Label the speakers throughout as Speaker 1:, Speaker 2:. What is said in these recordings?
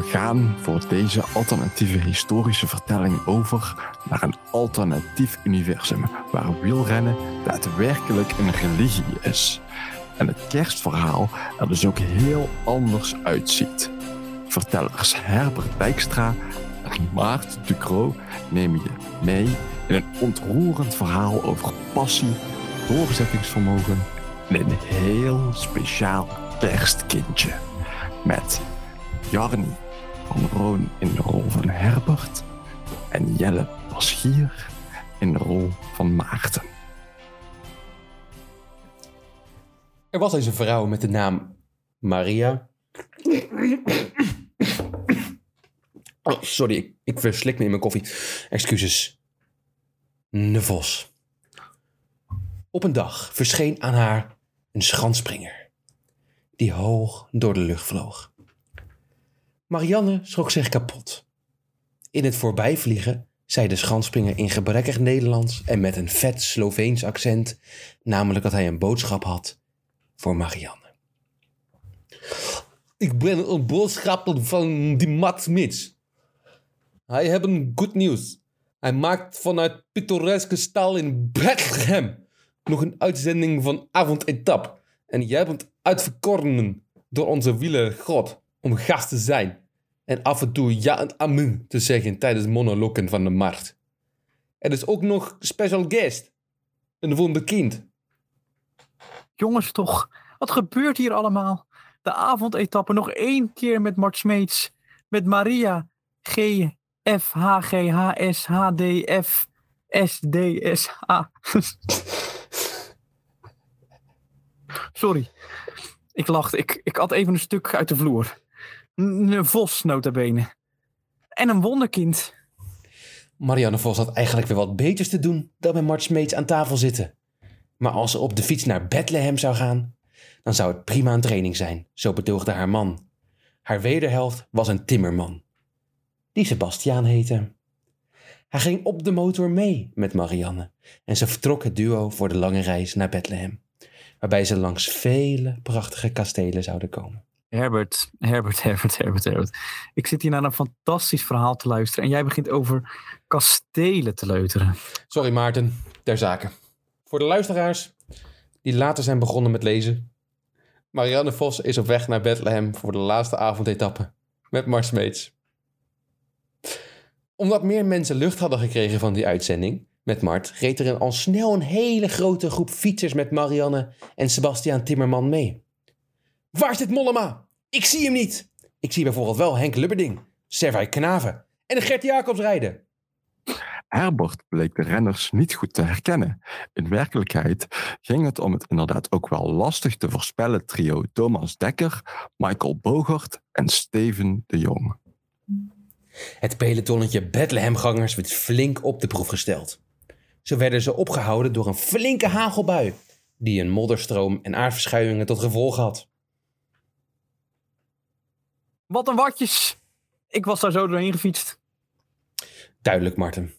Speaker 1: We gaan voor deze alternatieve historische vertelling over naar een alternatief universum waar wielrennen daadwerkelijk een religie is. En het kerstverhaal er dus ook heel anders uitziet. Vertellers Herbert Dijkstra en Maarten Ducro nemen je mee in een ontroerend verhaal over passie, doorzettingsvermogen en een heel speciaal kerstkindje. Met Jarni van Roon in de rol van Herbert en Jelle Paschier in de rol van Maarten.
Speaker 2: Er was eens een vrouw met de naam Maria. Oh, sorry, ik, ik verslik me in mijn koffie. Excuses. Nevos. Op een dag verscheen aan haar een schanspringer, die hoog door de lucht vloog. Marianne schrok zich kapot. In het voorbijvliegen zei de schanspringer in gebrekkig Nederlands en met een vet Sloveens accent, namelijk dat hij een boodschap had voor Marianne. Ik ben een boodschapper van die Mats Mits. Hij heeft goed nieuws. Hij maakt vanuit pittoreske stal in Bethlehem nog een uitzending van avondetap. En jij bent uitverkoren door onze wieler God om gast te zijn. En af en toe ja en amen te zeggen tijdens monologen van de markt. Er is ook nog special guest. Een wonderkind.
Speaker 3: Jongens toch, wat gebeurt hier allemaal? De avondetappe nog één keer met Mart Smeets. Met Maria G. F. H. G. H. S. H. D. F. S. D. S. H. Sorry. Ik lachte. Ik, ik had even een stuk uit de vloer. Een vos, notabene. En een wonderkind.
Speaker 2: Marianne Vos had eigenlijk weer wat beters te doen dan met Mart Smeets aan tafel zitten. Maar als ze op de fiets naar Bethlehem zou gaan, dan zou het prima een training zijn, zo betoogde haar man. Haar wederhelft was een timmerman, die Sebastiaan heette. Hij ging op de motor mee met Marianne en ze vertrok het duo voor de lange reis naar Bethlehem, waarbij ze langs vele prachtige kastelen zouden komen.
Speaker 3: Herbert, Herbert, Herbert, Herbert, Herbert. Ik zit hier naar een fantastisch verhaal te luisteren. En jij begint over kastelen te leuteren.
Speaker 2: Sorry Maarten, ter zake. Voor de luisteraars die later zijn begonnen met lezen. Marianne Vos is op weg naar Bethlehem voor de laatste avondetappe met Smeets. Omdat meer mensen lucht hadden gekregen van die uitzending met Mart, reed er al snel een hele grote groep fietsers met Marianne en Sebastiaan Timmerman mee. Waar zit Mollema? Ik zie hem niet. Ik zie bijvoorbeeld wel Henk Lubberding, Servai Knaven en Gert Jacobs rijden.
Speaker 1: Herbert bleek de renners niet goed te herkennen. In werkelijkheid ging het om het inderdaad ook wel lastig te voorspellen trio Thomas Dekker, Michael Bogert en Steven de Jong.
Speaker 2: Het pelotonnetje Bethlehemgangers werd flink op de proef gesteld. Zo werden ze opgehouden door een flinke hagelbui, die een modderstroom en aardverschuivingen tot gevolg had.
Speaker 3: Wat een watjes. Ik was daar zo doorheen gefietst.
Speaker 2: Duidelijk, Marten.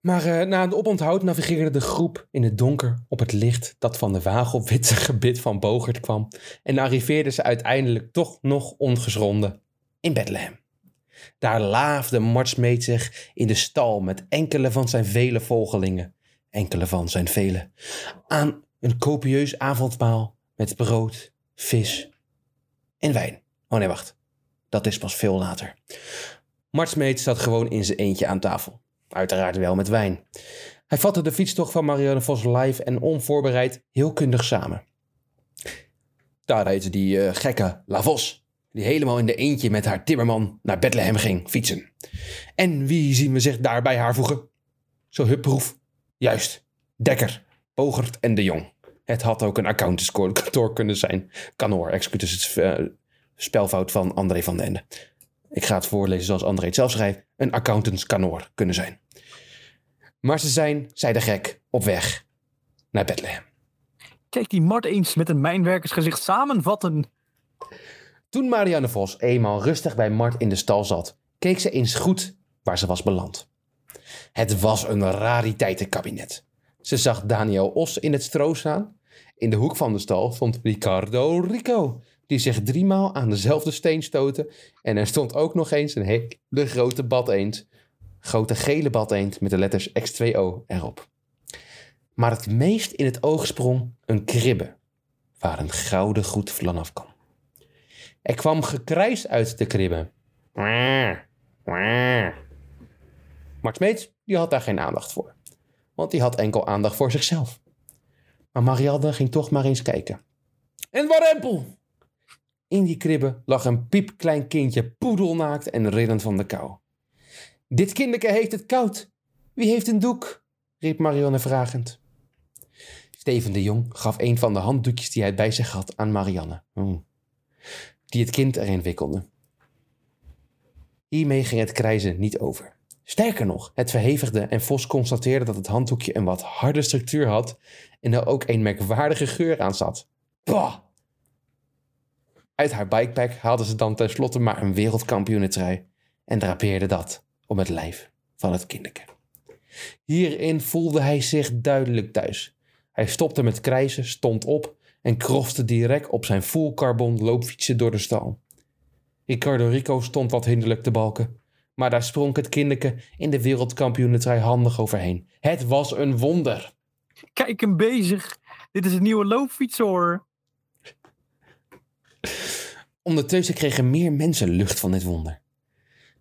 Speaker 2: Maar eh, na een oponthoud navigeerde de groep in het donker op het licht dat van de wagelwitte gebit van Bogert kwam en arriveerden ze uiteindelijk toch nog ongeschonden in Bethlehem. Daar laafde Mart Smeet zich in de stal met enkele van zijn vele volgelingen, enkele van zijn vele, aan een copieus avondmaal met brood, vis en wijn. Oh nee, wacht. Dat is pas veel later. Mart Smeet zat gewoon in zijn eentje aan tafel. Uiteraard wel met wijn. Hij vatte de fietstocht van Marianne Vos live en onvoorbereid heel kundig samen. Daar reed die eh, gekke Lavos, die helemaal in de eentje met haar timmerman naar Bethlehem ging fietsen. En wie zien we zich daarbij haar voegen? Zo hupproef. Juist, Dekker, Bogert en de Jong. Het had ook een accountantskantoor kunnen zijn. Kanor, excuses, eh, spelfout van André van den Ende. Ik ga het voorlezen zoals André het zelf schrijft. Een accountantskanor kunnen zijn. Maar ze zijn, zei de gek, op weg naar Bethlehem.
Speaker 3: Kijk die Mart eens met een mijnwerkersgezicht samenvatten.
Speaker 2: Toen Marianne Vos eenmaal rustig bij Mart in de stal zat, keek ze eens goed waar ze was beland. Het was een rariteitenkabinet. Ze zag Daniel Os in het stro staan. In de hoek van de stal stond Ricardo Rico, die zich driemaal aan dezelfde steen stoten. En er stond ook nog eens een hele grote badeend. Grote gele badeend met de letters X2O erop. Maar het meest in het oog sprong een kribbe, waar een gouden goed vanaf kwam. Er kwam gekrijs uit de kribbe. Maar Smeets die had daar geen aandacht voor. Want die had enkel aandacht voor zichzelf. Maar Marianne ging toch maar eens kijken. En warempel! In die kribbe lag een piepklein kindje poedelnaakt en rillend van de kou. Dit kinderke heeft het koud. Wie heeft een doek? riep Marianne vragend. Steven de Jong gaf een van de handdoekjes die hij bij zich had aan Marianne, hmm. die het kind erin wikkelde. Hiermee ging het krijzen niet over. Sterker nog, het verhevigde en Vos constateerde dat het handdoekje een wat harde structuur had en er ook een merkwaardige geur aan zat. Uit haar bikepack haalde ze dan tenslotte maar een wereldkampioenentrui en drapeerde dat om het lijf van het kinderke. Hierin voelde hij zich duidelijk thuis. Hij stopte met krijzen, stond op en krofste direct op zijn full carbon loopfietsje door de stal. Ricardo Rico stond wat hinderlijk te balken, maar daar sprong het kinderke in de wereldkampioenentrui handig overheen. Het was een wonder.
Speaker 3: Kijk hem bezig. Dit is een nieuwe loopfiets hoor.
Speaker 2: Ondertussen kregen meer mensen lucht van dit wonder.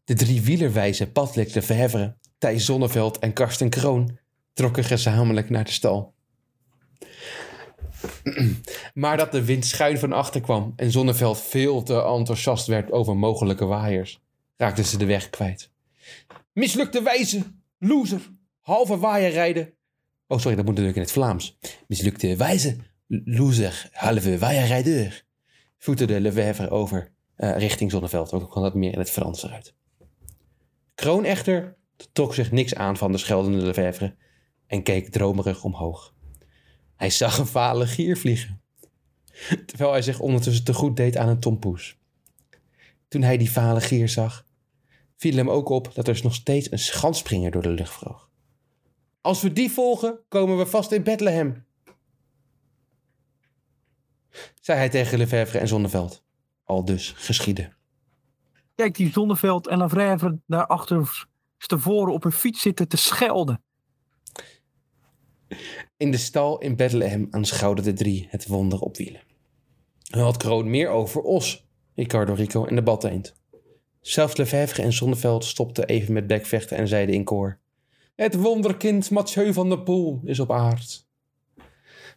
Speaker 2: De drie wielerwijze Patrick de Verhevre, Thijs Zonneveld en Karsten Kroon trokken gezamenlijk naar de stal. maar dat de wind schuin van achter kwam en Zonneveld veel te enthousiast werd over mogelijke waaiers, raakten ze de weg kwijt. Mislukte wijze, loser, halve waaier rijden. Oh, sorry, dat moet natuurlijk in het Vlaams. Mislukte wijze, loser, halve waaierrijdeur. Voeterde Lefebvre over uh, richting Zonneveld. Ook kwam dat meer in het Frans eruit. Kroon echter trok zich niks aan van de scheldende Lefebvre en keek dromerig omhoog. Hij zag een vale gier vliegen, terwijl hij zich ondertussen te goed deed aan een tompoes. Toen hij die vale gier zag, viel hem ook op dat er nog steeds een schanspringer door de lucht vloog. Als we die volgen, komen we vast in Bethlehem, zei hij tegen Lefebvre en Zonneveld. Al dus geschieden.
Speaker 3: Kijk, die Zonneveld en Lefebvre daarachter tevoren op een fiets zitten te schelden.
Speaker 2: In de stal in Bethlehem aanschouwden de drie het wonder op wielen. Hij had Kroon meer over Os, Ricardo Rico en de Bateend. Zelfs Lefebvre en Zonneveld stopten even met bekvechten en zeiden in koor... Het wonderkind Mathieu van der Poel is op aard.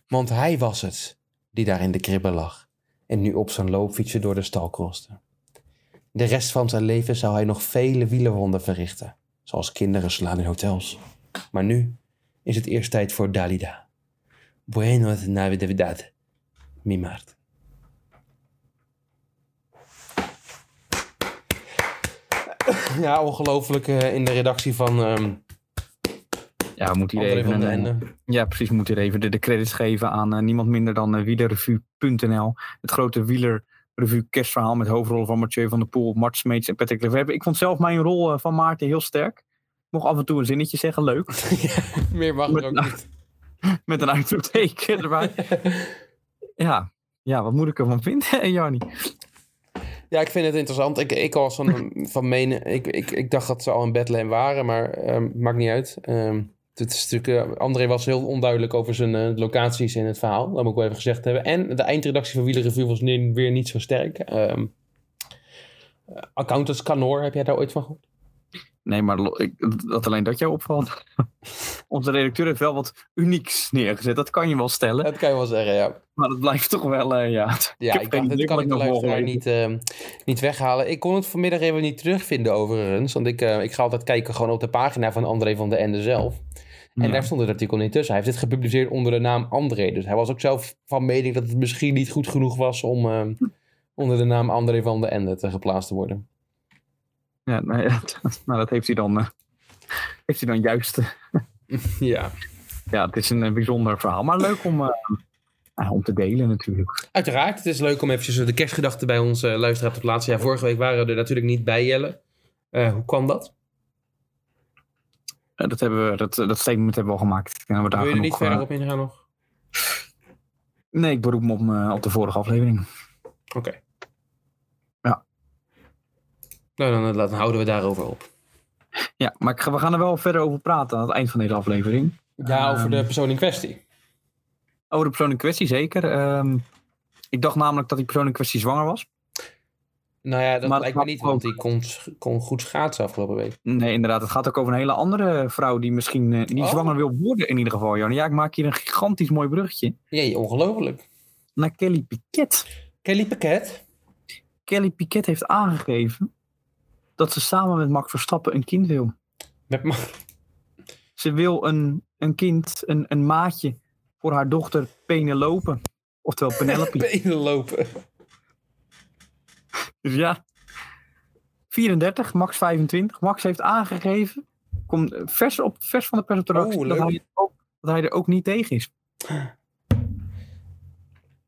Speaker 2: Want hij was het die daar in de kribbe lag en nu op zijn loopfietsje door de stal kroste. De rest van zijn leven zou hij nog vele wielerwonden verrichten, zoals kinderen slaan in hotels. Maar nu is het eerst tijd voor Dalida. Buenos Navidad, mi Maarten. Ja, ongelooflijk uh, in de redactie van um,
Speaker 3: ja, we moeten hier
Speaker 2: André
Speaker 3: even een,
Speaker 2: Ende.
Speaker 3: Ja, precies. We moeten hier even de, de credits geven aan eh, niemand minder dan uh, wielerrevue.nl. Het grote wielerrevue kerstverhaal met hoofdrollen van Mathieu van der Poel, Mart Smeets en Patrick Lefebvre. Ik vond zelf mijn rol eh, van Maarten heel sterk. Mocht af en toe een zinnetje zeggen, leuk.
Speaker 2: ja, meer mag er ook niet.
Speaker 3: Met een uitroepteken erbij. ja. ja, wat moet ik ervan vinden, Jannie?
Speaker 2: Ja, ik vind het interessant. Ik, ik was van, van menen. Ik, ik, ik dacht dat ze al in Bethlehem waren, maar um, maakt niet uit. Um, het is natuurlijk, uh, André was heel onduidelijk over zijn uh, locaties in het verhaal. Dat moet ik wel even gezegd hebben. En de eindredactie van Wielerreview was nu weer niet zo sterk. Um, Accountants Canor, heb jij daar ooit van gehoord?
Speaker 3: Nee, maar ik, dat alleen dat jou opvalt. Onze redacteur heeft wel wat unieks neergezet. Dat kan je wel stellen.
Speaker 2: Dat kan je wel zeggen, ja.
Speaker 3: Maar dat blijft toch wel, uh, ja.
Speaker 2: Ja, ik, ik dacht, dat kan ik de luisteraar niet, uh, niet weghalen. Ik kon het vanmiddag even niet terugvinden overigens. Want ik, uh, ik ga altijd kijken gewoon op de pagina van André van de Ende zelf. En ja. daar stond het artikel niet tussen. Hij heeft dit gepubliceerd onder de naam André. Dus hij was ook zelf van mening dat het misschien niet goed genoeg was om onder de naam André van de Ende te geplaatst te worden.
Speaker 3: Ja, nou, ja, nou dat heeft hij dan, uh, heeft hij dan juist.
Speaker 2: ja.
Speaker 3: Ja, het is een bijzonder verhaal. Maar leuk om, uh, om te delen natuurlijk.
Speaker 2: Uiteraard. Het is leuk om eventjes de kerstgedachten bij onze uh, luisteraar te plaatsen. Ja, vorige week waren we er natuurlijk niet bij, Jelle. hoe kwam dat?
Speaker 3: Eh, dat, hebben we, dat, eh, dat statement hebben we al gemaakt. We daar Wil
Speaker 2: je er niet verder eh, op ingaan nog?
Speaker 3: Nee, ik beroep me op, op de vorige aflevering.
Speaker 2: Oké. Ja. Nou, dan, dan, houden we daarover op.
Speaker 3: Ja, maar we gaan er wel verder over praten aan het eind van deze aflevering.
Speaker 2: Ja, over
Speaker 3: ehm, de
Speaker 2: persoon in kwestie.
Speaker 3: Over de persoon in kwestie, zeker. Ehm, ik dacht namelijk dat die persoon in kwestie zwanger was.
Speaker 2: Nou ja, dat
Speaker 3: Maar
Speaker 2: lijkt me niet, want die kon, kon goed schaatsen afgelopen week.
Speaker 3: Nee, inderdaad. Het gaat ook over een hele andere vrouw die misschien eh, niet
Speaker 2: Oh.
Speaker 3: zwanger wil worden in ieder geval. Jan. Ja, ik maak hier een gigantisch mooi bruggetje
Speaker 2: Jee, ongelooflijk.
Speaker 3: naar Kelly Piquet.
Speaker 2: Kelly Paquet.
Speaker 3: Kelly Piquet heeft aangegeven dat ze samen met Max Verstappen een kind wil.
Speaker 2: Met ma-
Speaker 3: Ze wil een, een kind, een, een maatje voor haar dochter Penelope. Oftewel Penelope.
Speaker 2: benen lopen.
Speaker 3: Dus ja. 34, Max 25. Max heeft aangegeven, komt eh, vers, op, vers van de pers op de
Speaker 2: Oh,
Speaker 3: dat, hij, ook- dat hij er ook niet tegen is.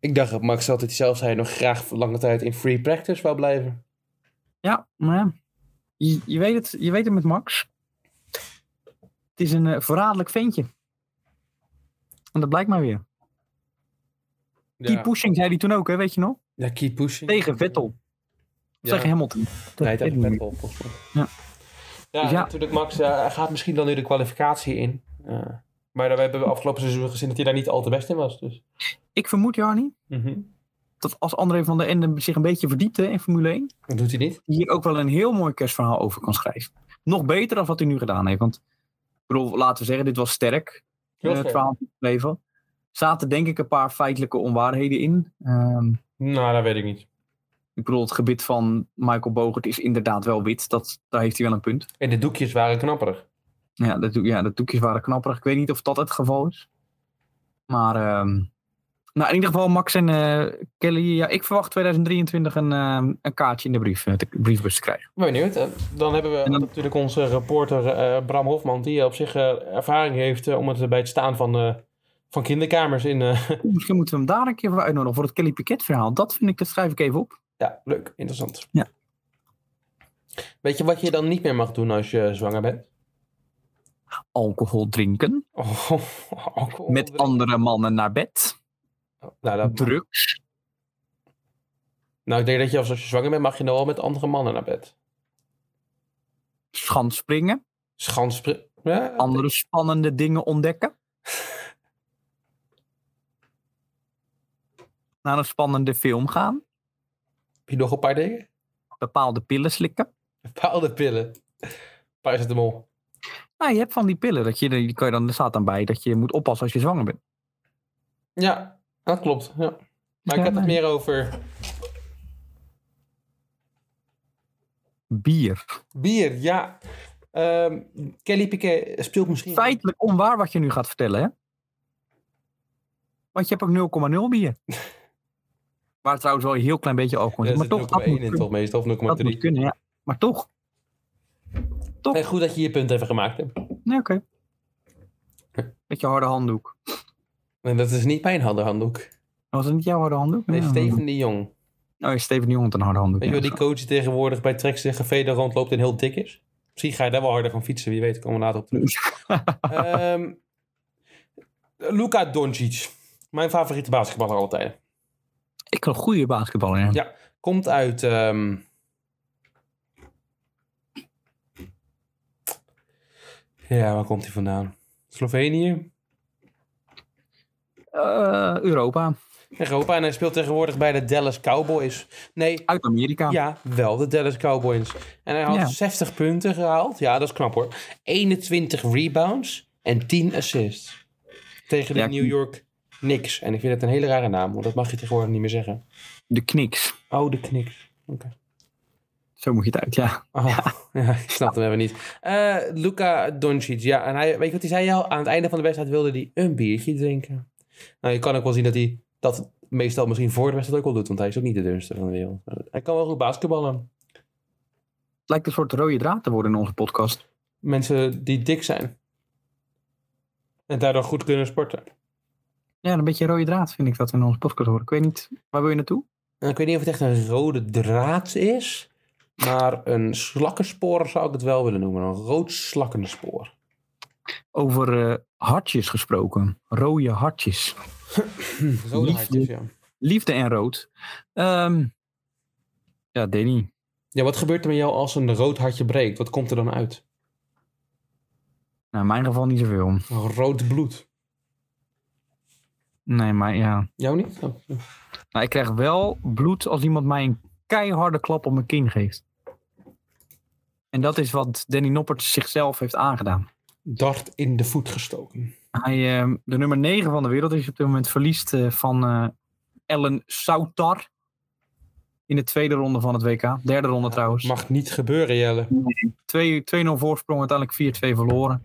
Speaker 2: Ik dacht dat Max altijd zelf zei nog graag voor lange tijd in free practice wou blijven.
Speaker 3: Ja, maar ja, je, je, weet het, je weet het met Max. Het is een eh, verraderlijk ventje. En dat blijkt maar weer. Keep pushing, zei hij toen ook, hè, weet je nog?
Speaker 2: Ja, keep pushing.
Speaker 3: Tegen Vettel.
Speaker 2: Ja.
Speaker 3: Tegen Hamilton. Dat
Speaker 2: Nee, volgens mij.
Speaker 3: Ja.
Speaker 2: Ja,
Speaker 3: ja.
Speaker 2: natuurlijk Max eh, hij gaat misschien dan nu de kwalificatie in. Eh, maar we hebben afgelopen seizoen gezien dat hij daar niet al te best in was. Dus.
Speaker 3: Ik vermoed, Jarni,
Speaker 2: Mhm.
Speaker 3: dat als André van der Ende zich een beetje verdiept hè, in Formule 1,
Speaker 2: Dat doet hij niet.
Speaker 3: hier ook wel een heel mooi kerstverhaal over kan schrijven. Nog beter dan wat hij nu gedaan heeft. Want, ik bedoel, laten we zeggen, dit was sterk.
Speaker 2: Heel
Speaker 3: het
Speaker 2: sterk.
Speaker 3: verhaal van het leven. Zaten denk ik een paar feitelijke onwaarheden in. Ehm,
Speaker 2: Nou, dat weet ik niet.
Speaker 3: Ik bedoel, het gebit van Michael Bogert is inderdaad wel wit. Dat, daar heeft hij wel een punt.
Speaker 2: En de doekjes waren knapperig.
Speaker 3: Ja, de, ja, de doekjes waren knapperig. Ik weet niet of dat het geval is. Maar ehm, nou, in ieder geval Max en eh, Kelly. Ja, ik verwacht 2023 een, ehm, een kaartje in de brief, eh, de briefbus te krijgen.
Speaker 2: Ben benieuwd. Eh, Dan hebben we
Speaker 3: dan-
Speaker 2: natuurlijk onze reporter eh, Bram Hofman, die op zich eh, ervaring heeft eh, om het bij het staan van, eh, van kinderkamers in. eh,
Speaker 3: Misschien moeten we hem daar een keer voor uitnodigen voor het Kelly Piquet verhaal. Dat vind ik, dat schrijf ik even op.
Speaker 2: ja, leuk, interessant.
Speaker 3: Ja.
Speaker 2: Weet je wat je dan niet meer mag doen als je zwanger bent?
Speaker 3: Alcohol drinken.
Speaker 2: Oh, alcohol
Speaker 3: Met
Speaker 2: drinken.
Speaker 3: andere mannen naar bed.
Speaker 2: Nou, dat,
Speaker 3: Drugs.
Speaker 2: nou, ik denk dat je als, als je zwanger bent, mag je dan wel met andere mannen naar bed.
Speaker 3: Schanspringen.
Speaker 2: Schanspringen. Ja,
Speaker 3: Andere spannende dingen ontdekken. Naar een spannende film gaan.
Speaker 2: Heb je nog een paar dingen?
Speaker 3: Bepaalde pillen slikken.
Speaker 2: Bepaalde pillen. Paracetamol.
Speaker 3: Nou, je hebt van die pillen. Dat je, die kan je dan, er staat dan bij dat je moet oppassen als je zwanger bent.
Speaker 2: Ja, dat klopt. Ja. Maar ik heb het meer over
Speaker 3: Bier.
Speaker 2: bier. Ja. Ehm, Kelly Piquet speelt misschien...
Speaker 3: Feitelijk onwaar wat je nu gaat vertellen, hè? Want je hebt ook 0,0 bier. Waar trouwens wel een heel klein beetje alcohol
Speaker 2: Ja,
Speaker 3: zit Maar toch,
Speaker 2: 0,1
Speaker 3: dat moet,
Speaker 2: in
Speaker 3: kunnen.
Speaker 2: toch meestal, of 0,3.
Speaker 3: dat moet kunnen, ja. Maar toch. Toch.
Speaker 2: Nee, goed dat je je punt even gemaakt hebt.
Speaker 3: Nee, oké. Met je harde handdoek.
Speaker 2: En dat is niet mijn harde handdoek.
Speaker 3: Was het niet jouw harde handdoek?
Speaker 2: Nee. Steven de Jong.
Speaker 3: Oh, Steven de Jong met een harde handdoek.
Speaker 2: Weet je
Speaker 3: ja,
Speaker 2: wel, die coach die tegenwoordig bij en Café daar rondloopt en heel dik is? Misschien ga je daar wel harder van fietsen, wie weet. Komen we later op terug. Ehm Luka Doncic. Mijn favoriete basketballer alle tijden.
Speaker 3: Ik kan een goede basketballer, ja.
Speaker 2: Ja. Komt uit... ehm, Ja, waar komt hij vandaan? Slovenië?
Speaker 3: Eh, Europa.
Speaker 2: Europa. En hij speelt tegenwoordig bij de Dallas Cowboys. Nee,
Speaker 3: Uit Amerika.
Speaker 2: ja, wel de Dallas Cowboys. En hij had
Speaker 3: Ja.
Speaker 2: 60 punten gehaald. Ja, dat is knap hoor. 21 rebounds en 10 assists. Tegen de
Speaker 3: Ja,
Speaker 2: New York Knicks. En ik vind het een hele rare naam, want dat mag je tegenwoordig niet meer zeggen.
Speaker 3: De Knicks.
Speaker 2: Oh, de Knicks. Oké.
Speaker 3: Zo moet je het uit, ja.
Speaker 2: Oh, ja. ik snap hem even niet. Eh Luka Doncic, ja. En hij, weet je wat hij zei al? Aan het einde van de wedstrijd wilde hij een biertje drinken. Nou, je kan ook wel zien dat hij dat meestal misschien voor de wedstrijd ook wel doet. Want hij is ook niet de dunste van de wereld. Hij kan wel goed basketballen.
Speaker 3: Het lijkt een soort rode draad te worden in onze podcast.
Speaker 2: Mensen die dik zijn. En daardoor goed kunnen sporten.
Speaker 3: Ja, een beetje rode draad vind ik dat in onze podcast horen. Ik weet niet, waar wil je naartoe?
Speaker 2: En ik weet niet of het echt een rode draad is. Maar een slakkenspoor zou ik het wel willen noemen. Een rood slakkenspoor.
Speaker 3: Over eh, hartjes gesproken. Rode hartjes.
Speaker 2: Rode
Speaker 3: Liefde.
Speaker 2: hartjes, ja.
Speaker 3: Liefde en rood. Ehm, ja, Danny.
Speaker 2: Ja, wat gebeurt er met jou als een rood hartje breekt? Wat komt er dan uit?
Speaker 3: Nou, in mijn geval niet zoveel.
Speaker 2: Rood bloed.
Speaker 3: Nee, maar ja.
Speaker 2: Jou niet? Oh.
Speaker 3: Nou, ik krijg wel bloed als iemand mij een keiharde klap op mijn kin geeft. En dat is wat Danny Noppert zichzelf heeft aangedaan.
Speaker 2: Dart in de voet gestoken.
Speaker 3: Hij, eh, de nummer 9 van de wereld is op dit moment verliest eh, van eh, Ellen Sautar. In de tweede ronde van het WK. Derde ronde trouwens.
Speaker 2: Mag niet gebeuren, Jelle.
Speaker 3: 2 2-0 voorsprong, uiteindelijk 4-2 verloren.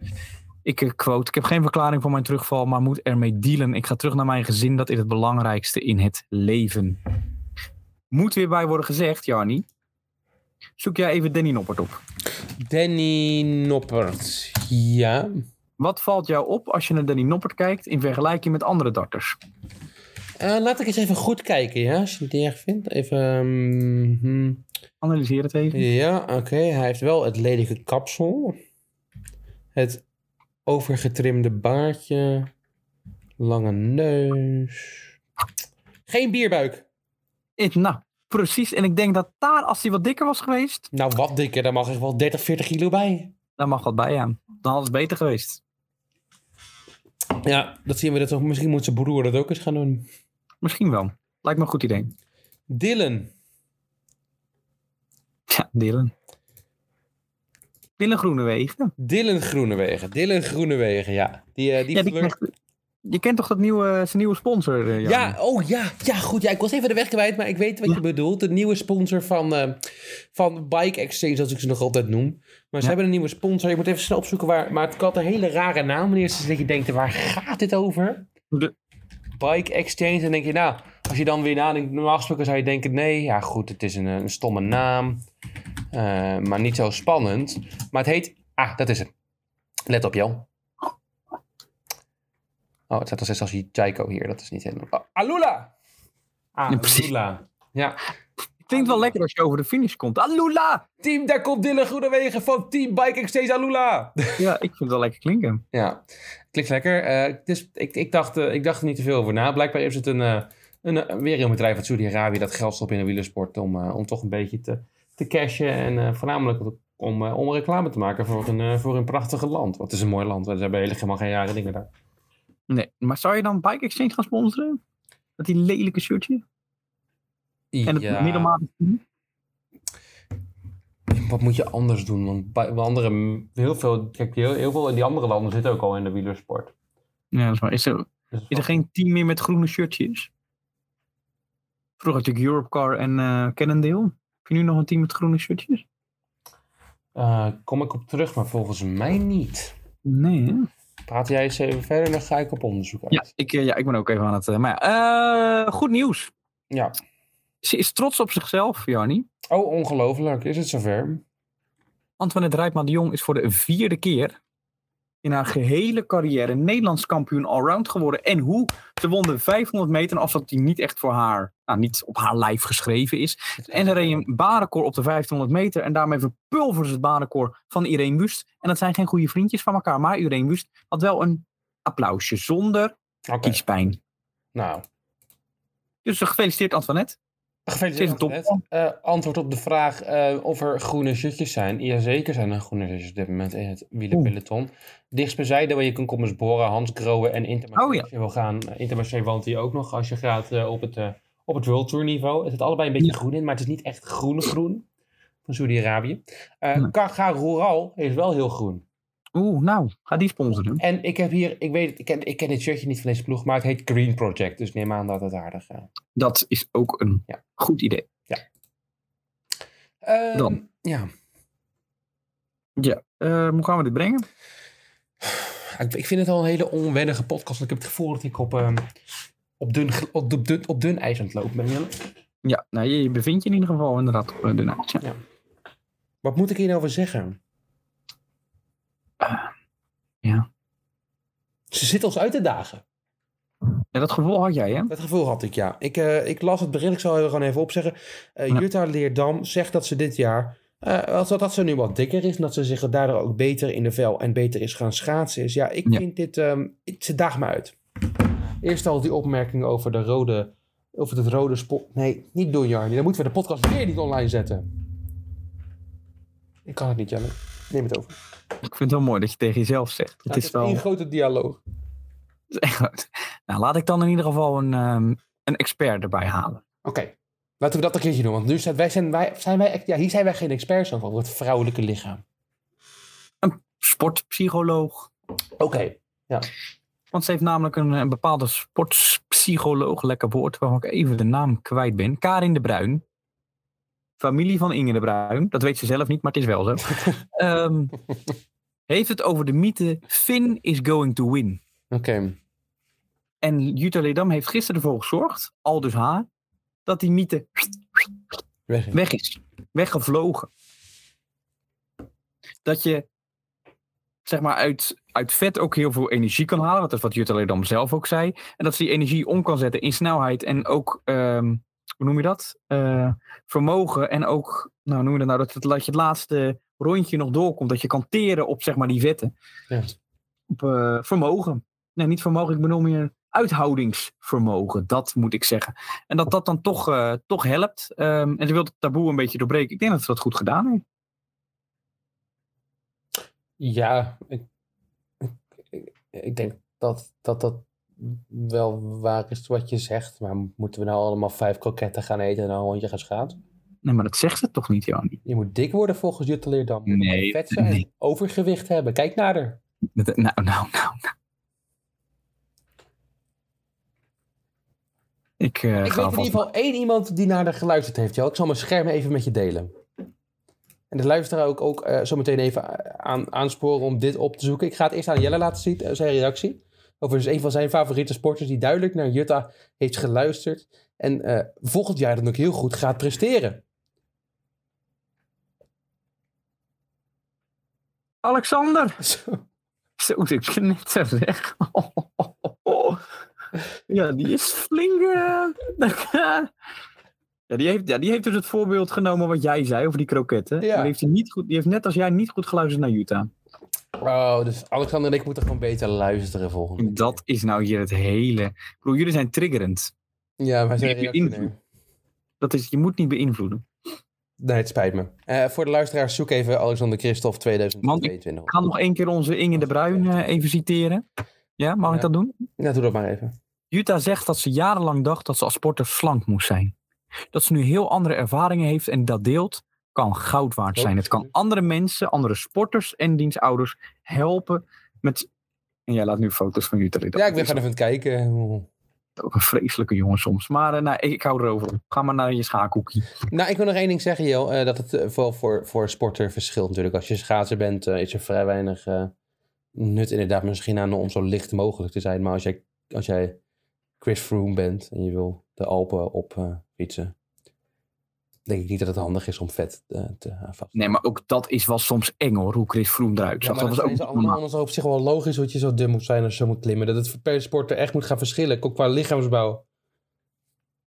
Speaker 3: Ik eh, quote, ik heb geen verklaring voor mijn terugval, maar moet ermee dealen. Ik ga terug naar mijn gezin, dat is het belangrijkste in het leven. Moet weer bij worden gezegd, Jarni. Zoek jij even Danny Noppert op.
Speaker 2: Danny Noppert. Ja.
Speaker 3: Wat valt jou op als je naar Danny Noppert kijkt in vergelijking met andere darters?
Speaker 2: Eh, laat ik eens even goed kijken, ja, als je het niet erg vindt. Even. hmm.
Speaker 3: Analyseer het even.
Speaker 2: Ja, oké. Hij heeft wel het ledige kapsel. Het overgetrimde baardje. Lange neus. Geen bierbuik.
Speaker 3: Nou, precies. En ik denk dat daar, als hij wat dikker was geweest,
Speaker 2: Nou, wat dikker. Daar mag er wel 30, 40 kilo bij.
Speaker 3: daar mag wat bij aan. Dan had het beter geweest.
Speaker 2: Ja, dat zien we dat toch. Misschien moet zijn broer dat ook eens gaan doen.
Speaker 3: Misschien wel. Lijkt me een goed idee.
Speaker 2: Dylan.
Speaker 3: Ja, Dylan. Dylan Groenewegen.
Speaker 2: Dylan Groenewegen. Dylan Groenewegen, ja. Die, eh, die,
Speaker 3: Ja, die krijgt- je kent toch dat nieuwe, zijn nieuwe sponsor, eh, Jan?
Speaker 2: Ja, oh ja, ja, goed. Ja, ik was even de weg kwijt, maar ik weet wat je bedoelt. De nieuwe sponsor van, eh, van Bike Exchange, zoals ik ze nog altijd noem. Maar ze hebben een nieuwe sponsor. Je moet even snel opzoeken waar. Maar het had een hele rare naam. Eerst dat je denkt, waar gaat dit over?
Speaker 3: De-
Speaker 2: Bike Exchange. En denk je, nou, als je dan weer nadenkt, normaal gesproken zou je denken, nee, ja goed, het is een, een stomme naam. Eh, maar niet zo spannend. Maar het heet, ah, dat is het. Let op, Jan. Oh, het staat al steeds als Jaiko hier. Dat is niet helemaal... Oh, Alula! Ah,
Speaker 3: Ja, precies.
Speaker 2: Alula. Ja.
Speaker 3: Klinkt wel lekker als je over de finish komt. Alula!
Speaker 2: Team, daar komt Dylan Groenewegen van Team Bike Exchange Alula.
Speaker 3: Ja, ik vind het wel lekker klinken.
Speaker 2: Ja, klinkt lekker. Eh, dus ik, ik, dacht, eh, ik dacht er niet te veel over na. Blijkbaar is het een, eh, een, weer een bedrijf uit Saudi-Arabië dat geld stopt in de wielersport om, om toch een beetje te, te cashen en eh, voornamelijk om, eh, om reclame te maken voor een, eh, voor een prachtige land. Het is een mooi land, we hebben helemaal geen jaren dingen daar.
Speaker 3: Nee, maar zou je dan Bike Exchange gaan sponsoren? Dat die lelijke shirtje? En het
Speaker 2: Ja,
Speaker 3: middelmatige
Speaker 2: wat moet je anders doen? Want bij andere, heel veel, kijk, heel, heel veel in die andere landen zitten ook al in de wielersport.
Speaker 3: Ja, dat is waar. Is er,
Speaker 2: Dus
Speaker 3: is er geen team meer met groene shirtjes? Vroeger natuurlijk Europcar en eh Cannondale. Heb je nu nog een team met groene shirtjes?
Speaker 2: Eh, kom ik op terug, maar volgens mij niet.
Speaker 3: Nee, hè?
Speaker 2: Praat jij eens even verder, dan ga ik op onderzoek uit.
Speaker 3: Ja, ik, eh, ja, ik ben ook even aan het... eh, maar ja, eh, goed nieuws.
Speaker 2: Ja.
Speaker 3: Ze is trots op zichzelf, Jarni.
Speaker 2: Oh, ongelooflijk. Is het zover?
Speaker 3: Antoinette Rijpman de Jong is voor de vierde keer in haar gehele carrière Nederlands kampioen allround geworden. En hoe? Ze won de 500 meter, dat die niet echt voor haar, nou, niet op haar lijf geschreven is. En ze reed een baanrecord op de 1500 meter. En daarmee verpulverde ze het baanrecord van Irene Wust. En dat zijn geen goede vriendjes van elkaar. Maar Irene Wust had wel een applausje zonder kiespijn.
Speaker 2: Nou,
Speaker 3: Dus gefeliciteerd Antoinette.
Speaker 2: Gefeliciteerd. Eh, antwoord op de vraag eh, of er groene shirtjes zijn. Jazeker zijn er groene shirtjes op dit moment in het wielerpeloton. Dichtstbijzijde waar je kan komen is Bora, Hans Grohe en Intermarché.
Speaker 3: Oh ja.
Speaker 2: Wil gaan, uh, Intermarché woont hier ook nog als je gaat eh, op, het, eh, op het World Tour niveau. Het zit allebei een beetje groen in, maar het is niet echt groene groen van Saudi-Arabië. Uh, Rural is wel heel groen.
Speaker 3: Oeh, nou, ga die sponsoren.
Speaker 2: En ik heb hier, ik weet, het, ik ken, ik ken dit shirtje niet van deze ploeg, maar het heet Green Project. Dus neem aan dat het aardig is.
Speaker 3: Dat is ook een
Speaker 2: Ja.
Speaker 3: goed idee.
Speaker 2: Ehm,
Speaker 3: Dan.
Speaker 2: Ja.
Speaker 3: Ja, eh, hoe gaan we dit brengen?
Speaker 2: Ik, ik vind het al een hele onwennige podcast. Ik heb het gevoel dat ik op, ehm, op, dun, op, op dun, op dun ijs aan het lopen ben. Jelle.
Speaker 3: Ja, nou, je, je bevindt je in ieder geval inderdaad op eh, de nacht. Ja.
Speaker 2: Wat moet ik hier nou over zeggen?
Speaker 3: Ja.
Speaker 2: Ze zit ons uit te dagen.
Speaker 3: Ja, dat gevoel had jij, hè?
Speaker 2: Dat gevoel had ik, ja. Ik, eh, ik las het bericht, ik zal er gewoon even opzeggen. Eh
Speaker 3: Ja.
Speaker 2: Jutta Leerdam zegt dat ze dit jaar... als dat, ze nu wat dikker is en dat ze zich daardoor ook beter in de vel en beter is gaan schaatsen. Is, ja, ik
Speaker 3: Ja.
Speaker 2: vind dit... ehm, het- ze daagt me uit. Eerst al die opmerking over de rode... Over het rode spot. Nee, niet doen, Jarni. Dan moeten we de podcast weer niet online zetten. Ik kan het niet, Janne. Neem het over.
Speaker 3: Ik vind het wel mooi dat je tegen jezelf zegt. Het
Speaker 2: het
Speaker 3: is
Speaker 2: is
Speaker 3: wel...
Speaker 2: één grote dialoog.
Speaker 3: het is echt goed. Nou, laat ik dan in ieder geval een, ehm, een expert erbij halen.
Speaker 2: Oké, laten we dat een keertje doen. Want nu zijn wij, zijn wij, zijn wij, ja, hier zijn wij geen experts over het vrouwelijke lichaam.
Speaker 3: Sportpsycholoog.
Speaker 2: Oké.
Speaker 3: Want ze heeft namelijk een, een bepaalde sportpsycholoog, lekker woord, waarvan ik even de naam kwijt ben. Karin de Bruin. Familie van Inge de Bruin. Dat weet ze zelf niet, maar het is wel zo. Ehm, heeft het over de mythe Finn is going to win.
Speaker 2: Oké.
Speaker 3: En Jutta Leerdam heeft gisteren ervoor gezorgd, al dus haar, dat die mythe
Speaker 2: Weg.
Speaker 3: weg is. Weggevlogen. Dat je zeg maar uit, uit vet ook heel veel energie kan halen. Dat is wat Jutta Leerdam zelf ook zei. En dat ze die energie om kan zetten in snelheid en ook, ehm, hoe noem je dat? Eh, vermogen en ook, nou noem je dat nou, dat, het- dat je het laatste rondje nog doorkomt. Dat je kan teren op zeg maar die vetten.
Speaker 2: Ja.
Speaker 3: Op eh, vermogen. Nee, niet vermogen, ik bedoel meer uithoudingsvermogen. Dat moet ik zeggen. En dat dat dan toch, eh, toch helpt. Ehm, en ze wil het taboe een beetje doorbreken. Ik denk dat ze dat goed gedaan heeft.
Speaker 2: Ja, ik, ik, ik denk dat, dat dat wel waar is wat je zegt. Maar moeten we nou allemaal vijf kroketten gaan eten en een hondje gaan schaatsen?
Speaker 3: Nee, maar dat zegt ze toch niet, Jani?
Speaker 2: Je moet dik worden volgens Jutta Leerdam. Je moet
Speaker 3: Nee,
Speaker 2: Vet zijn.
Speaker 3: nee.
Speaker 2: Overgewicht hebben. Kijk naar haar.
Speaker 3: Nou, nou, nou. nou. Ik, eh,
Speaker 2: Ik weet in ieder geval één iemand die naar haar geluisterd heeft. Jo. Ik zal mijn scherm even met je delen. En de luisteraar ook, ook eh, zo meteen even aan, aansporen om dit op te zoeken. Ik ga het eerst aan Jelle laten zien, eh, zijn reactie. Over dus een van zijn favoriete sporters die duidelijk naar Jutta heeft geluisterd. En eh, volgend jaar dan ook heel goed gaat presteren.
Speaker 3: Alexander!
Speaker 2: Zo.
Speaker 3: Zo, net zo zeg. Ja, die is flink. eh, Ja, die heeft, ja, die heeft dus het voorbeeld genomen wat jij zei over die kroketten.
Speaker 2: Ja.
Speaker 3: Die, heeft hij niet goed, die heeft net als jij niet goed geluisterd naar Utah.
Speaker 2: Oh, dus Alexander en ik moeten gewoon beter luisteren volgende keer.
Speaker 3: Dat is nou hier het hele. Ik bedoel, jullie zijn triggerend.
Speaker 2: Ja, maar zijn.
Speaker 3: Dat is, je moet niet beïnvloeden.
Speaker 2: nee, het spijt me. Eh, voor de luisteraars, zoek even Alexander Christophe 2022.
Speaker 3: Ik ga nog één keer onze Inge de Bruin eh, even citeren. Ja, mag
Speaker 2: Ja.
Speaker 3: ik dat doen?
Speaker 2: Ja, doe dat maar even.
Speaker 3: Jutta zegt dat ze jarenlang dacht dat ze als sporter slank moest zijn. Dat ze nu heel andere ervaringen heeft en dat deelt, kan goud waard zijn. Het kan andere mensen, andere sporters en dienstouders helpen met... En jij laat nu foto's van. Dat
Speaker 2: Ja, ik ben gewoon even kijken.
Speaker 3: ook een vreselijke jongen soms. Maar eh, nou, ik, hou erover. op. Ga maar naar je schaakhoekje.
Speaker 2: Nou, ik wil nog één ding zeggen, Jo. eh, dat het eh, vooral voor, voor sporter verschilt natuurlijk. Als je schaatser bent, is er vrij weinig nut inderdaad misschien aan om zo licht mogelijk te zijn. Maar als jij, als jij Chris Froome bent en je wil de Alpen op fietsen, denk ik niet dat het handig is om vet eh, te uh, vast.
Speaker 3: Nee, maar ook dat is wel soms eng hoor, hoe Chris Froome eruit
Speaker 2: Ja,
Speaker 3: zag.
Speaker 2: maar
Speaker 3: dat
Speaker 2: dat
Speaker 3: was
Speaker 2: is
Speaker 3: ook
Speaker 2: allemaal anders op zich wel logisch dat je zo dun moet zijn als je zo moet klimmen. Dat het per sporter echt moet gaan verschillen, ook qua lichaamsbouw.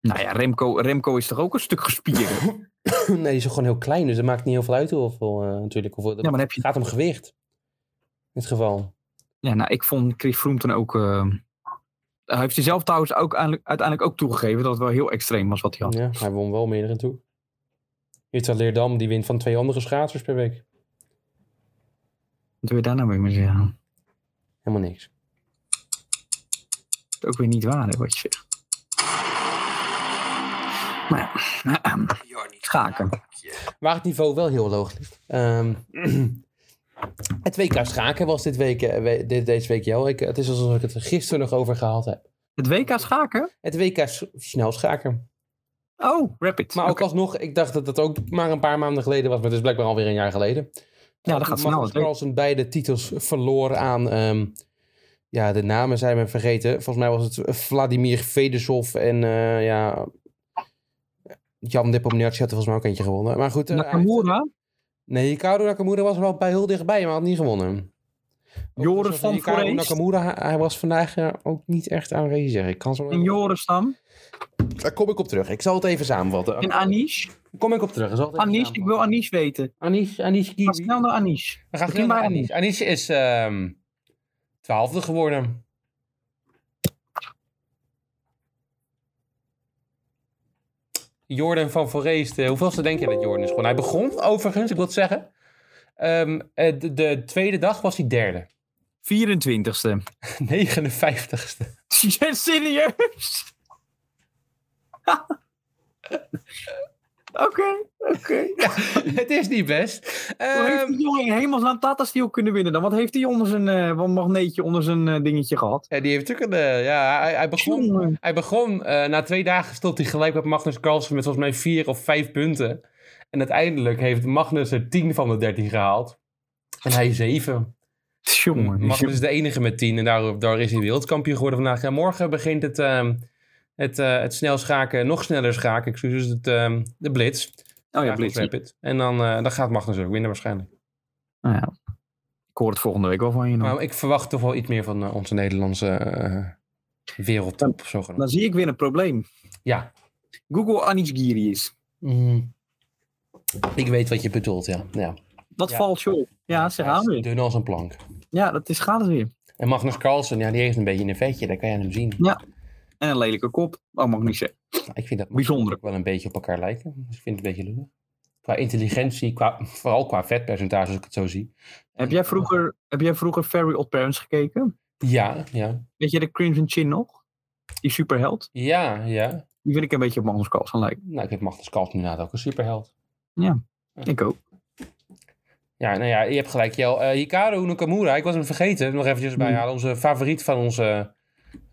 Speaker 3: Nou ja, Remco, Remco is toch ook een stuk gespierd?
Speaker 2: nee, die is gewoon heel klein, dus het maakt niet heel veel uit hoeveel eh, natuurlijk. Hoeveel,
Speaker 3: Ja, maar dan heb je-
Speaker 2: Het gaat om gewicht. In dit geval.
Speaker 3: Ja, nou, ik vond Chris Froome toen ook... eh, hij heeft hij zelf trouwens ook uiteindelijk, uiteindelijk ook toegegeven dat het wel heel extreem was wat hij had.
Speaker 2: Ja, hij won wel meerdere toe. Jutta Leerdam, die wint van twee andere schaatsers per week.
Speaker 3: Wat wil je daar nou mee zeggen?
Speaker 2: Helemaal niks.
Speaker 3: Is ook weer niet waar, hè, wat je zegt. Maar ja, ehm, schaken.
Speaker 2: Waar het niveau wel heel hoog ligt. Ehm, het WK schaken was dit week, eh, deze week jou. Het is alsof ik het er gisteren nog over gehad heb.
Speaker 3: Het WK schaken?
Speaker 2: Het WK snel schaken.
Speaker 3: Oh, Rapid.
Speaker 2: Maar ook alsnog, ik dacht dat het ook maar een paar maanden geleden was. Maar het is blijkbaar alweer een jaar geleden.
Speaker 3: Ja, dat gaat snel.
Speaker 2: Magnus Carlsen beide titels verloor aan... ehm, ja, de namen zijn we vergeten. Volgens mij was het Vladimir Fedosov en eh, ja... Jan Nepomniachtchi had er volgens mij ook eentje gewonnen. Maar goed... eh, heeft-
Speaker 3: Nakamura?
Speaker 2: Nee, Hikaru Nakamura was er wel bij heel dichtbij, maar had niet gewonnen.
Speaker 3: Joris van
Speaker 2: Hikaru
Speaker 3: Voorhees?
Speaker 2: Nakamura, hij, was vandaag eh, ook niet echt aanwezig. Ik kan zo
Speaker 3: En Joris dan?
Speaker 2: Daar kom ik op terug. Ik zal het even samenvatten.
Speaker 3: En Anish?
Speaker 2: Kom ik op terug. Ik zal het even
Speaker 3: Anish, ik wil Anish weten.
Speaker 2: Anish, Anish
Speaker 3: Ga
Speaker 2: Kiwi.
Speaker 3: snel naar Anish.
Speaker 2: We gaan snel naar Anish. Anish is ehm twaalfde geworden. Jordan van Forest. eh, hoeveelste denk je dat Jordan is gewoon? Hij begon overigens, ik wil het zeggen. Ehm, eh, de, de tweede dag was hij derde.
Speaker 3: 24ste.
Speaker 2: 59ste.
Speaker 3: Ja, serieus? Oké, oké.
Speaker 2: het is niet best.
Speaker 3: Hoe heeft
Speaker 2: Ehm,
Speaker 3: die jongen in hemelsnaam Tata Steel kunnen winnen dan? Wat heeft hij onder zijn eh, wat magneetje onder zijn eh, dingetje gehad?
Speaker 2: ja, die heeft natuurlijk een... eh, ja, hij, hij begon,
Speaker 3: Jongen.
Speaker 2: hij begon na twee dagen stond hij gelijk met Magnus Carlsen met volgens mij vier of vijf punten. En uiteindelijk heeft Magnus er 10 van de 13 gehaald. En hij 7.
Speaker 3: Jongen.
Speaker 2: Magnus is de enige met 10 en daar, daar is hij wereldkampioen geworden vandaag. Ja, morgen begint het, ehm, het, eh, het snel schaken, nog sneller schaken, excuses, het, ehm, de blitz.
Speaker 3: Oh ja, Blitz.
Speaker 2: Rapid. En dan, eh, dan gaat Magnus ook winnen waarschijnlijk.
Speaker 3: Nou ja. Ik hoor het volgende week wel van je.
Speaker 2: Maar ik verwacht toch wel iets meer van eh, onze Nederlandse wereldtop, zogenaamd.
Speaker 3: Dan zie ik weer een probleem.
Speaker 2: Ja.
Speaker 3: Google Anish Giri is.
Speaker 2: Mm. Ik weet wat je bedoelt, ja. ja.
Speaker 3: Dat
Speaker 2: Ja.
Speaker 3: valt op. Ja, zeg aan weer.
Speaker 2: Dun als een plank.
Speaker 3: Ja, dat is gaat het weer.
Speaker 2: En Magnus Carlsen, ja, die heeft een beetje een vetje, daar kan je hem zien.
Speaker 3: En een lelijke kop. Oh, mag ik niet zeggen.
Speaker 2: Nou, Ik vind dat
Speaker 3: Bijzonder.
Speaker 2: ook wel een beetje op elkaar lijken. Dus ik vind het een beetje lullig. Qua intelligentie, qua, vooral qua vetpercentage, als ik het zo zie.
Speaker 3: Heb jij vroeger, heb jij vroeger Very Odd Parents gekeken?
Speaker 2: Ja, ja.
Speaker 3: Weet je de Crimson Chin nog? Die superheld?
Speaker 2: Ja, ja.
Speaker 3: Die vind ik een beetje op Magnus Carlsen lijken.
Speaker 2: Nou, ik vind Magnus Carlsen inderdaad ook een superheld.
Speaker 3: Ik ook.
Speaker 2: Ja, nou ja, je hebt gelijk. Jel. Eh Hikaru Nakamura, ik was hem vergeten. Nog eventjes
Speaker 3: Hmm.
Speaker 2: bijhalen. Onze favoriet van, onze,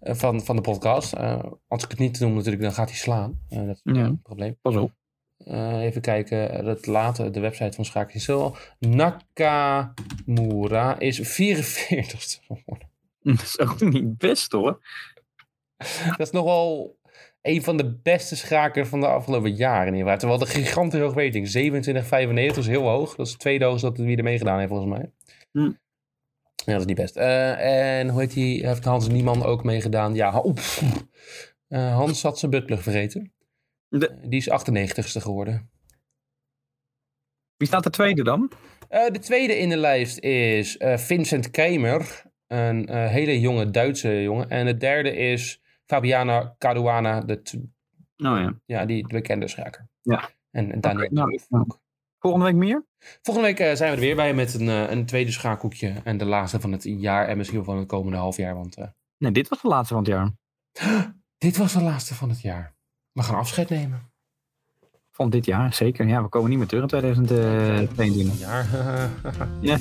Speaker 2: van, van de podcast. Eh, als ik het niet noem natuurlijk, dan gaat hij slaan. Eh, dat is
Speaker 3: Ja.
Speaker 2: een probleem.
Speaker 3: Pas op.
Speaker 2: Eh, even kijken. Het later, de website van Schaak is. Nakamura is 44ste geworden.
Speaker 3: Dat is ook niet best hoor.
Speaker 2: Dat is nogal een van de beste schakers van de afgelopen jaren. geval. Terwijl de gigantisch hoog rating. 27,95 is heel hoog. Dat is het tweede hoogste dat wie er meegedaan heeft volgens mij.
Speaker 3: Hm.
Speaker 2: Ja, dat is niet best. Eh, en hoe heet die? Heeft Hans Nieman ook meegedaan? Ja. Eh, Hans had zijn buttplug vergeten.
Speaker 3: De-
Speaker 2: Eh, die is 98ste geworden.
Speaker 3: Wie staat de tweede dan?
Speaker 2: De tweede in de lijst is Vincent Keimer. Een hele jonge Duitse jongen. En de derde is Fabiana Caruana. De t-
Speaker 3: Oh ja.
Speaker 2: ja, die bekende schaker.
Speaker 3: Ja.
Speaker 2: En, en Daniel
Speaker 3: nou, nou. Volgende week meer?
Speaker 2: Volgende week eh, zijn we er weer bij met een, eh, een tweede schaakhoekje. En de laatste van het jaar en misschien wel van het komende half jaar. Want eh,
Speaker 3: Nee, dit was de laatste van het jaar.
Speaker 2: dit was de laatste van het jaar. We gaan afscheid nemen.
Speaker 3: Van dit jaar, zeker. Ja, we komen niet meer terug in 2022.
Speaker 2: Jaar.
Speaker 3: Ja.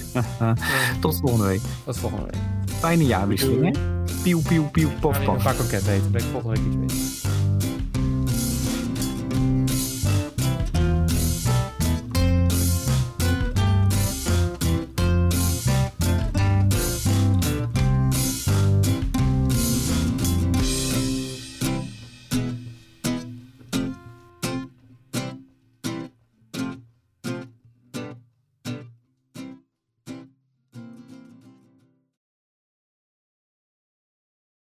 Speaker 3: Tot volgende week.
Speaker 2: Tot volgende week.
Speaker 3: Fijne jaarwisseling, hè? Pieuw, pieuw, pieuw, pof,
Speaker 2: ga
Speaker 3: pof.
Speaker 2: een paar eten. Ben ik volgende week iets beter.